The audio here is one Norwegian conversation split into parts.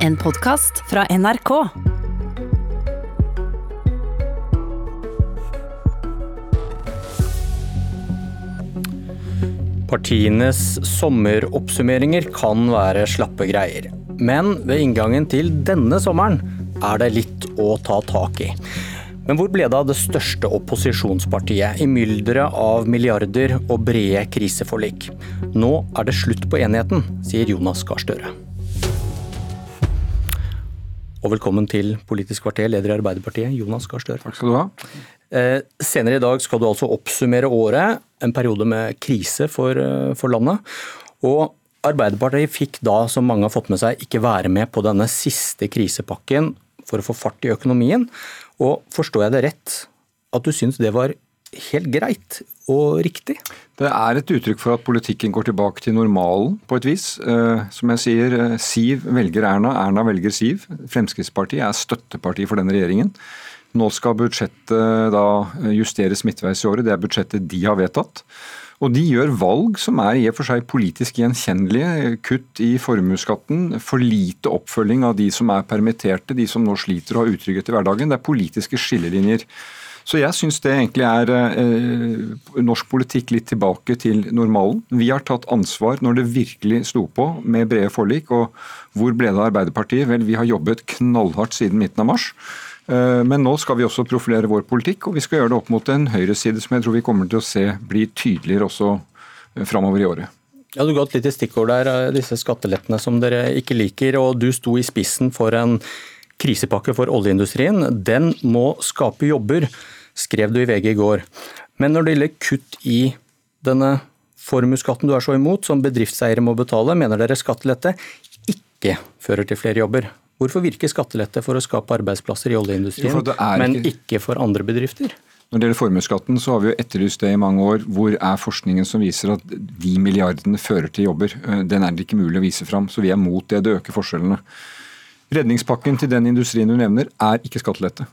En podkast fra NRK. Partienes sommeroppsummeringer kan være slappe greier. Men ved inngangen til denne sommeren er det litt å ta tak i. Men hvor ble det av det største opposisjonspartiet i mylderet av milliarder og brede kriseforlik? Nå er det slutt på enigheten, sier Jonas Gahr Støre. Og velkommen til Politisk kvarter, leder i Arbeiderpartiet, Jonas Gahr Støre. Takk skal du ha. Eh, senere i dag skal du altså oppsummere året, en periode med krise for, eh, for landet. Og Arbeiderpartiet fikk da, som mange har fått med seg, ikke være med på denne siste krisepakken for å få fart i økonomien. Og forstår jeg det rett at du syns det var helt greit og riktig? Det er et uttrykk for at politikken går tilbake til normalen, på et vis. Eh, som jeg sier, eh, Siv velger Erna, Erna velger Siv. Fremskrittspartiet er støtteparti for denne regjeringen. Nå skal budsjettet da justeres midtveis i året, det er budsjettet de har vedtatt. Og de gjør valg som er i og for seg politisk gjenkjennelige. Kutt i formuesskatten, for lite oppfølging av de som er permitterte, de som nå sliter og har utrygghet i hverdagen. Det er politiske skillelinjer. Så jeg syns det egentlig er eh, norsk politikk litt tilbake til normalen. Vi har tatt ansvar når det virkelig sto på med brede forlik. Og hvor ble det av Arbeiderpartiet? Vel, vi har jobbet knallhardt siden midten av mars. Eh, men nå skal vi også profilere vår politikk, og vi skal gjøre det opp mot en høyreside som jeg tror vi kommer til å se blir tydeligere også eh, framover i året. Ja, Du ga et lite stikkord der, eh, disse skattelettene som dere ikke liker. og Du sto i spissen for en krisepakke for oljeindustrien. Den må skape jobber, skrev du i VG i går. Men når det gjelder kutt i denne formuesskatten du er så imot, som bedriftseiere må betale, mener dere skattelette ikke fører til flere jobber. Hvorfor virker skattelette for å skape arbeidsplasser i oljeindustrien, jo, men ikke for andre bedrifter? Når det gjelder formuesskatten, så har vi jo etterlyst det i mange år. Hvor er forskningen som viser at de milliardene fører til jobber? Eh, den er det ikke mulig å vise fram, så vi er mot det. Det øker forskjellene. Redningspakken til den industrien du nevner, er ikke skattelette.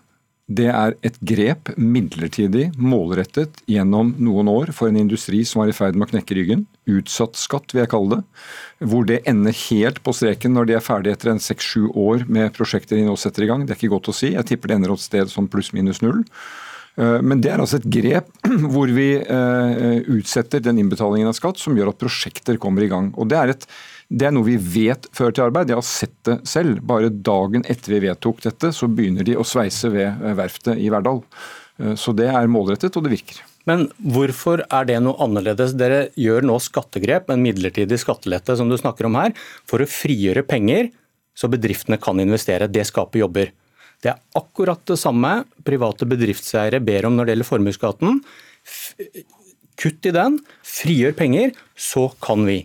Det er et grep, midlertidig, målrettet gjennom noen år for en industri som var i ferd med å knekke ryggen. Utsatt skatt, vil jeg kalle det. Hvor det ender helt på streken når de er ferdige etter en seks-sju år med prosjekter de nå setter i gang. Det er ikke godt å si. Jeg tipper det ender et sted som pluss-minus null. Eh, men det er altså et grep hvor vi eh, utsetter den innbetalingen av skatt som gjør at prosjekter kommer i gang. Og Det er, et, det er noe vi vet fører til arbeid. Jeg har sett det selv. Bare dagen etter vi vedtok dette, så begynner de å sveise ved eh, verftet i Verdal. Så det er målrettet, og det virker. Men hvorfor er det noe annerledes? Dere gjør nå skattegrep, en midlertidig skattelette som du snakker om her, for å frigjøre penger så bedriftene kan investere. Det skaper jobber. Det er akkurat det samme private bedriftseiere ber om når det gjelder formuesskatten. Kutt i den, frigjør penger, så kan vi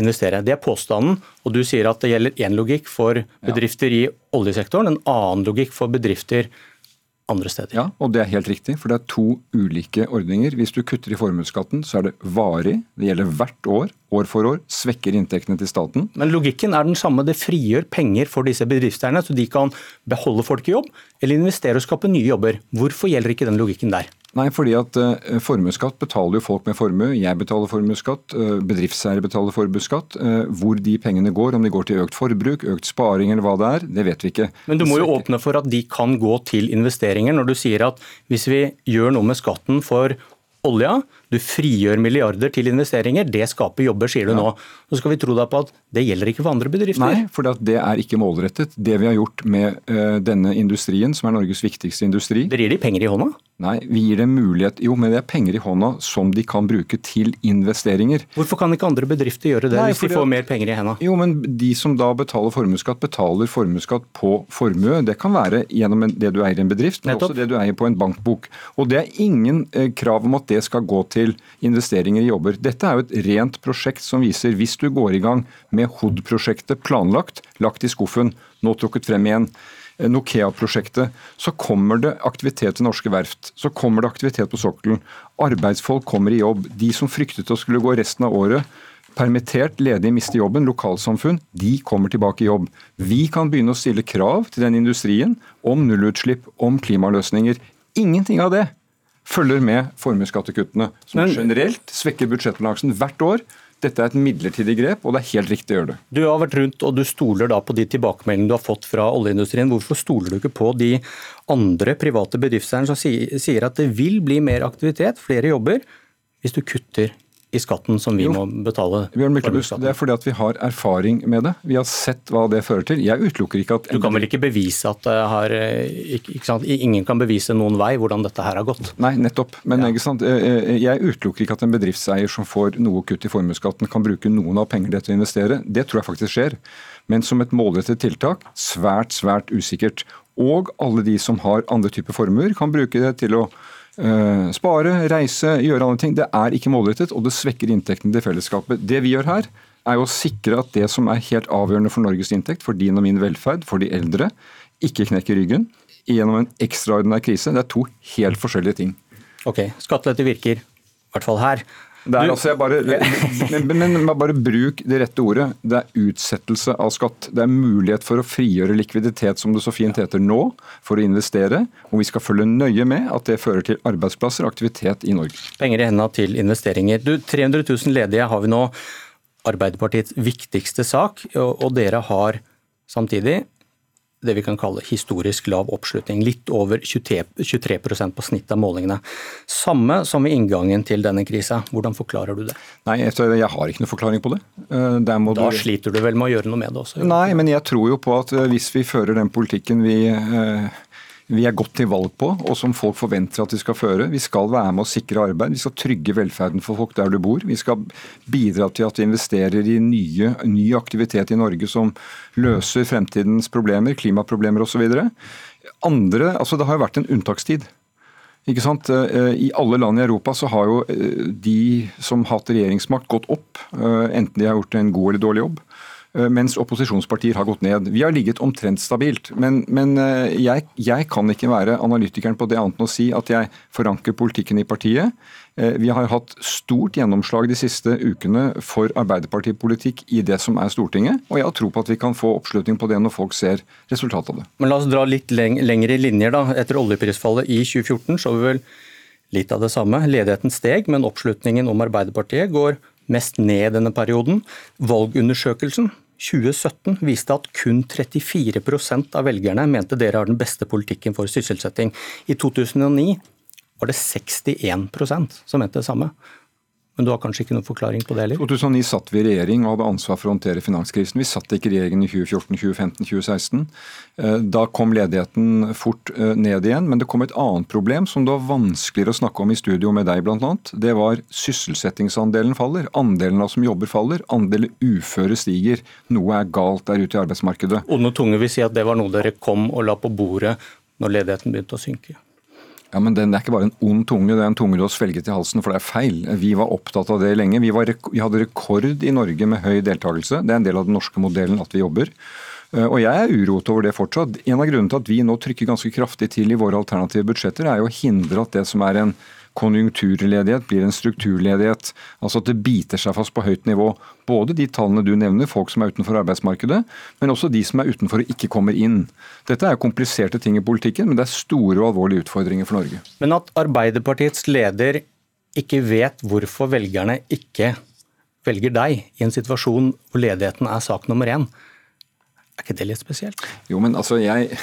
investere. Det er påstanden, og du sier at det gjelder én logikk for bedrifter i oljesektoren, en annen logikk for bedrifter andre steder. Ja, og det er helt riktig, for det er to ulike ordninger. Hvis du kutter i formuesskatten, så er det varig. Det gjelder hvert år, år for år. Svekker inntektene til staten. Men logikken er den samme. Det frigjør penger for disse bedriftseierne, så de kan beholde folk i jobb, eller investere og skape nye jobber. Hvorfor gjelder ikke den logikken der? Nei, fordi at uh, formuesskatt betaler jo folk med formue. Jeg betaler formuesskatt, uh, bedriftseiere betaler formuesskatt. Uh, hvor de pengene går, om de går til økt forbruk, økt sparing eller hva det er, det vet vi ikke. Men du må jo åpne for at de kan gå til investeringer, når du sier at hvis vi gjør noe med skatten for olja, du frigjør milliarder til investeringer, det skaper jobber, sier du ja. nå. Så skal vi tro deg på at det gjelder ikke for andre bedrifter? Nei, for det er ikke målrettet. Det vi har gjort med denne industrien, som er Norges viktigste industri Dere gir de penger i hånda? Nei, vi gir dem mulighet Jo, men det er penger i hånda som de kan bruke til investeringer. Hvorfor kan ikke andre bedrifter gjøre det, Nei, hvis de får mer penger i hendene? Jo, men de som da betaler formuesskatt, betaler formuesskatt på formue. Det kan være gjennom det du eier i en bedrift, men Nettopp. også det du eier på en bankbok. Og det er ingen eh, krav om at det skal gå til investeringer i jobber. Dette er jo et rent prosjekt som viser hvis du går i gang med HOD-prosjektet planlagt, lagt i skuffen, nå trukket frem igjen Eh, Nokea-prosjektet, så kommer det aktivitet til norske verft. Så kommer det aktivitet på sokkelen. Arbeidsfolk kommer i jobb. De som fryktet å skulle gå resten av året permittert, ledige, mister jobben, lokalsamfunn, de kommer tilbake i jobb. Vi kan begynne å stille krav til den industrien om nullutslipp, om klimaløsninger. Ingenting av det følger med formuesskattekuttene, som generelt svekker budsjettbalansen hvert år. Dette er et midlertidig grep, og det er helt riktig å gjøre det. Du har vært rundt og du stoler da på de tilbakemeldingene du har fått fra oljeindustrien. Hvorfor stoler du ikke på de andre private bedriftseierne som sier at det vil bli mer aktivitet, flere jobber, hvis du kutter i skatten som vi jo. må betale. Bjørn Myklebust, Det er fordi at vi har erfaring med det. Vi har sett hva det fører til. Jeg utelukker ikke at Du kan vel ikke bevise at det har ikke, ikke Ingen kan bevise noen vei hvordan dette her har gått? Nei, nettopp. Men ja. ikke sant? jeg utelukker ikke at en bedriftseier som får noe kutt i formuesskatten, kan bruke noen av pengene til å investere. Det tror jeg faktisk skjer. Men som et målrettet tiltak, svært, svært usikkert. Og alle de som har andre typer formuer, kan bruke det til å spare, reise, gjøre andre ting. Det er ikke målrettet, og det svekker inntektene til fellesskapet. Det vi gjør her, er å sikre at det som er helt avgjørende for Norges inntekt, for din og min velferd, for de eldre, ikke knekker ryggen gjennom en ekstraordinær krise. Det er to helt forskjellige ting. Ok, Skattelette virker, i hvert fall her. Det altså, bare, men, men, men, bare bruk det rette ordet. Det er utsettelse av skatt. Det er mulighet for å frigjøre likviditet, som det så fint heter nå, for å investere. Og vi skal følge nøye med at det fører til arbeidsplasser og aktivitet i Norge. Penger i hendene til investeringer. Du, 300 000 ledige har vi nå. Arbeiderpartiets viktigste sak, og dere har samtidig det vi kan kalle historisk lav oppslutning. Litt over 23, 23 på snitt av målingene. Samme som ved inngangen til denne krisa. Hvordan forklarer du det? Nei, Jeg har ikke noe forklaring på det. Eh, da du... sliter du vel med å gjøre noe med det også? Nei, men jeg tror jo på at eh, hvis vi fører den politikken vi eh, vi er godt til valg på, og som folk forventer at vi skal føre. Vi skal være med å sikre arbeid, vi skal trygge velferden for folk der du bor. Vi skal bidra til at vi investerer i nye, ny aktivitet i Norge som løser fremtidens problemer, klimaproblemer osv. Andre, altså Det har jo vært en unntakstid. Ikke sant? Eh, I alle land i Europa så har jo eh, de som har hatt regjeringsmakt, gått opp. Eh, enten de har gjort en god eller dårlig jobb. Eh, mens opposisjonspartier har gått ned. Vi har ligget omtrent stabilt. Men, men eh, jeg, jeg, kan ikke være analytikeren på det annet enn å si at jeg forankrer politikken i partiet. Eh, vi har hatt stort gjennomslag de siste ukene for Arbeiderpartipolitikk i det som er Stortinget, og jeg har tro på at vi kan få oppslutning på det når folk ser resultatet av det. Men La oss dra litt lengre linjer. da. Etter oljeprisfallet i 2014 så vi vel litt av det samme. Ledigheten steg, men oppslutningen om Arbeiderpartiet går mest ned i denne perioden. Valgundersøkelsen 2017 viste at kun 34% av velgerne mente dere har den beste politikken for sysselsetting. I 2009 var det 61% som mente det samme. Men du har kanskje ikke noen forklaring på det heller? 2009 satt vi i regjering og hadde ansvar for å håndtere finanskrisen. Vi satt ikke i regjeringen i 2014, 2015, 2016. Da kom ledigheten fort eh, ned igjen, men det kom et annet problem som det var vanskeligere å snakke om i studio med deg bl.a. Det var sysselsettingsandelen faller. Andelen av som jobber faller. Andelen uføre stiger. Noe er galt der ute i arbeidsmarkedet. Onde tunge vil si at det var noe dere kom og la på bordet når ledigheten begynte å synke? Ja, men Den er ikke bare en ond tunge, det er en tunge du har svelget i halsen, for det er feil. Vi var opptatt av det lenge. Vi, var, vi hadde rekord i Norge med høy deltakelse. Det er en del av den norske modellen at vi jobber. Eh, og jeg er uroet over det fortsatt. En av grunnene til at vi nå trykker ganske kraftig til i våre alternative budsjetter, er jo å hindre at det som er en konjunkturledighet blir en strukturledighet. Altså at det biter seg fast på høyt nivå. Både de tallene du nevner, folk som er utenfor arbeidsmarkedet, men også de som er utenfor og ikke kommer inn. Dette er kompliserte ting i politikken, men det er store og alvorlige utfordringer for Norge. Men at Arbeiderpartiets leder ikke vet hvorfor velgerne ikke velger deg i en situasjon hvor ledigheten er sak nummer én, er ikke det litt spesielt? Jo, men altså, jeg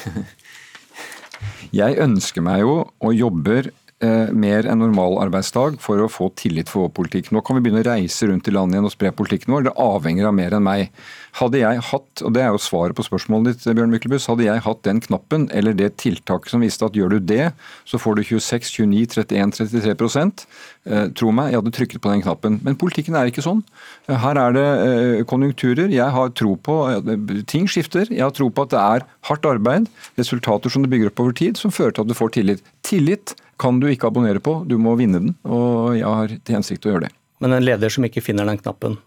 Jeg ønsker meg jo og jobber mer enn normal arbeidsdag for å få tillit for vår politikk. Nå kan vi begynne å reise rundt i landet igjen og spre politikken vår. Det avhenger av mer enn meg. Hadde jeg hatt, og det er jo svaret på spørsmålet ditt, Bjørn Myklebust, hadde jeg hatt den knappen eller det tiltaket som viste at gjør du det, så får du 26, 29, 31, 33 eh, Tro meg, jeg hadde trykket på den knappen. Men politikken er ikke sånn. Eh, her er det eh, konjunkturer. Jeg har tro på Ting skifter. Jeg har tro på at det er hardt arbeid, resultater som du bygger opp over tid, som fører til at du får tillit. Tillit kan du ikke abonnere på, du må vinne den. Og jeg har til hensikt å gjøre det. Men en leder som ikke finner den knappen,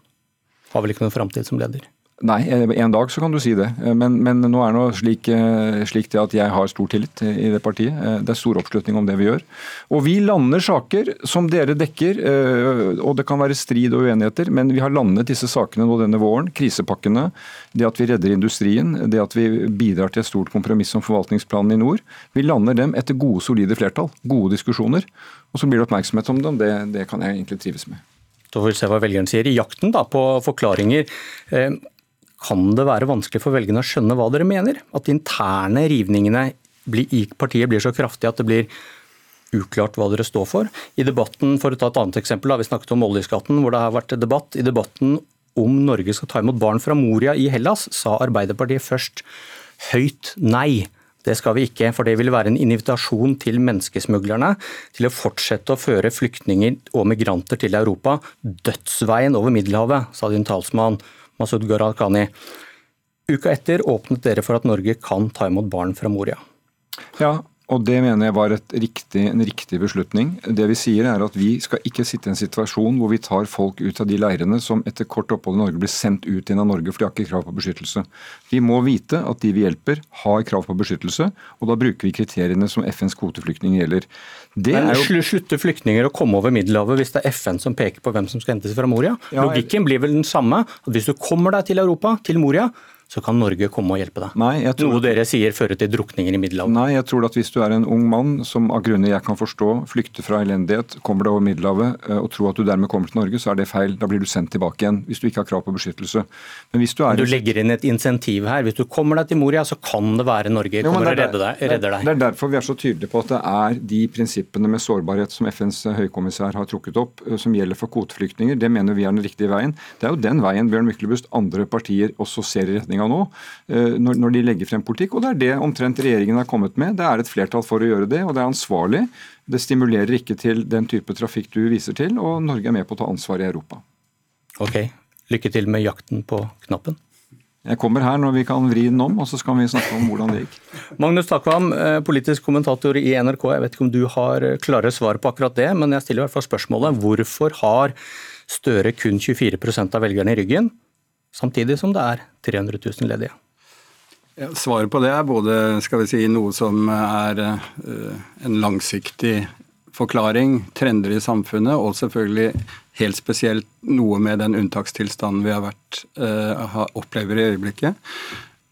har vel ikke noen framtid som leder? Nei, en dag så kan du si det. Men, men nå er det slik, eh, slik det at jeg har stor tillit i det partiet. Eh, det er stor oppslutning om det vi gjør. Og vi lander saker som dere dekker, eh, og det kan være strid og uenigheter, men vi har landet disse sakene nå denne våren. Krisepakkene, det at vi redder industrien, det at vi bidrar til et stort kompromiss om forvaltningsplanen i nord. Vi lander dem etter gode, solide flertall. Gode diskusjoner. Og så blir det oppmerksomhet om dem. Det, det kan jeg egentlig trives med. Så får vi se hva velgeren sier. I jakten da, på forklaringer, eh, kan det være vanskelig for velgerne å skjønne hva dere mener? At de interne rivningene i partiet blir så kraftige at det blir uklart hva dere står for. I debatten, For å ta et annet eksempel, da, vi snakket om oljeskatten, hvor det har vært debatt. I debatten om Norge skal ta imot barn fra Moria i Hellas, sa Arbeiderpartiet først høyt nei. Det skal vi ikke, for det vil være en invitasjon til menneskesmuglerne til å fortsette å føre flyktninger og migranter til Europa. Dødsveien over Middelhavet, sa din talsmann Masud Gharahkhani. Uka etter åpnet dere for at Norge kan ta imot barn fra Moria. Ja, og Det mener jeg var riktig, en riktig beslutning. Det Vi sier er at vi skal ikke sitte i en situasjon hvor vi tar folk ut av de leirene som etter kort opphold i Norge blir sendt ut igjen av Norge, for de har ikke krav på beskyttelse. Vi må vite at de vi hjelper har krav på beskyttelse, og da bruker vi kriteriene som FNs kvoteflyktninger gjelder. Det Men jo... Slutter flyktninger å komme over Middelhavet hvis det er FN som peker på hvem som skal hentes fra Moria? Ja, Logikken blir vel den samme. at Hvis du kommer deg til Europa, til Moria, så kan Norge komme og hjelpe deg. Nei, tror... Noe dere sier fører til drukninger i Middelhavet. Nei, jeg tror at hvis du er en ung mann som av grunner jeg kan forstå flykter fra elendighet, kommer deg over Middelhavet eh, og tror at du dermed kommer til Norge, så er det feil. Da blir du sendt tilbake igjen hvis du ikke har krav på beskyttelse. Men hvis du er... Du legger inn et insentiv her. Hvis du kommer deg til Moria, så kan det være Norge kommer og redder deg. redder deg. Det er derfor vi er så tydelige på at det er de prinsippene med sårbarhet som FNs høykommissær har trukket opp, eh, som gjelder for kvoteflyktninger. Det mener vi er den riktige veien. Det er jo den veien Bjørn Myklebust andre partier også ser i retning nå. Eh, når de legger frem politikk. Og det er det omtrent regjeringen har kommet med. Det er et flertall for å gjøre det, og det er ansvarlig. Det stimulerer ikke til den type trafikk du viser til, og Norge er med på å ta ansvar i Europa. Ok, lykke til med jakten på knappen. Jeg kommer her når vi kan vri den om, og så skal vi snakke om hvordan det gikk. Magnus Takvam, eh, politisk kommentator i NRK. Jeg vet ikke om du har klare svar på akkurat det, men jeg stiller i hvert fall spørsmålet hvorfor har Støre kun 24% av velgerne i ryggen, samtidig som det er 300 000 ledige? Ja, svaret på det er både skal vi si, noe som er uh, en langsiktig forklaring, trender i samfunnet, og selvfølgelig helt spesielt noe med den unntakstilstanden vi har vært, uh, opplever i øyeblikket.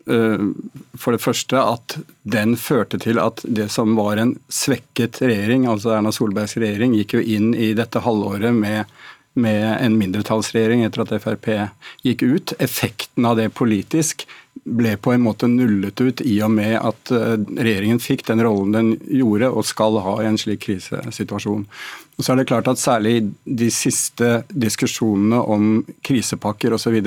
Uh, for det første at den førte til at det som var en svekket regjering, altså Erna Solbergs regjering, gikk jo inn i dette halvåret med med en mindretallsregjering etter at Frp gikk ut. Effekten av det politisk ble på en måte nullet ut i og med at eh, regjeringen fikk den rollen den gjorde og skal ha i en slik krisesituasjon. Og så er det klart at Særlig de siste diskusjonene om krisepakker osv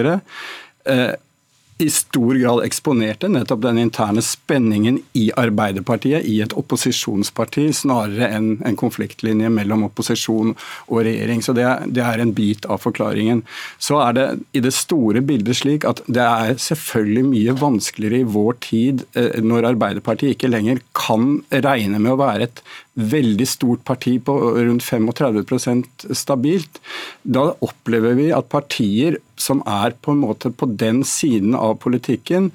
i stor grad eksponerte nettopp den interne spenningen i Arbeiderpartiet, i et opposisjonsparti, snarere enn en konfliktlinje mellom opposisjon og regjering. Så det, det, er en bit av forklaringen. Så er det i det store bildet slik at det er selvfølgelig mye vanskeligere i vår tid eh, når Arbeiderpartiet ikke lenger kan regne med å være et veldig stort parti på rundt 35% stabilt. Da opplever vi at partier som er på en måte på den siden av politikken,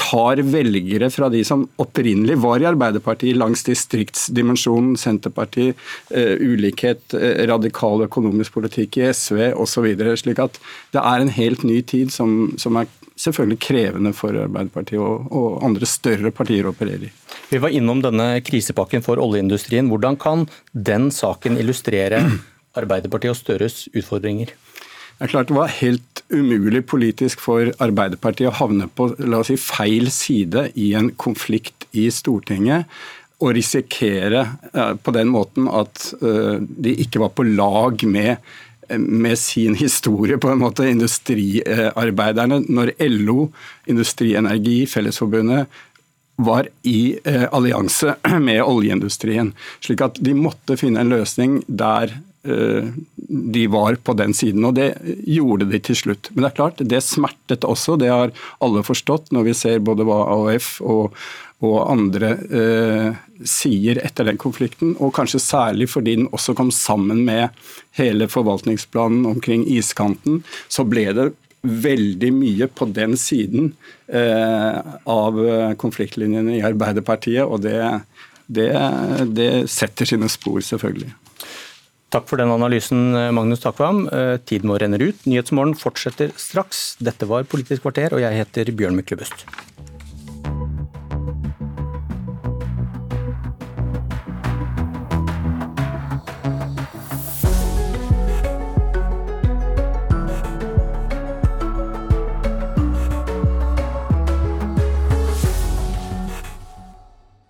tar velgere fra de som opprinnelig var i Arbeiderpartiet, langs distriktsdimensjonen, Senterpartiet, uh, ulikhet, uh, radikal økonomisk politikk i SV osv. Slik at det er en helt ny tid som, som er selvfølgelig krevende for Arbeiderpartiet og, og andre større partier å operere i. Vi var innom denne krisepakken for oljeindustrien. Hvordan kan den saken illustrere Arbeiderpartiet og Støres utfordringer? Det er klart det var helt umulig politisk for Arbeiderpartiet å havne på la oss si, feil side i en konflikt i Stortinget. Og risikere uh, på den måten at uh, de ikke var på lag med, med sin historie, på en måte, industriarbeiderne. Når LO, Industri Energi, Fellesforbundet var i uh, allianse med oljeindustrien. Slik at de måtte finne en løsning der Eh, de var på den siden, og det gjorde de til slutt. Men det er klart, det smertet også, det har alle forstått når vi ser både hva AOF og, og andre eh, sier etter den konflikten, og kanskje særlig fordi den også kom sammen med hele forvaltningsplanen omkring iskanten, så ble det veldig mye på den siden eh, av konfliktlinjene i Arbeiderpartiet, og det, det, det setter sine spor, selvfølgelig. Takk for den analysen, Magnus Takvam. Eh, tiden vår renner ut. Nyhetsmorgen fortsetter straks. Dette var Politisk kvarter, og jeg heter Bjørn Myklebust.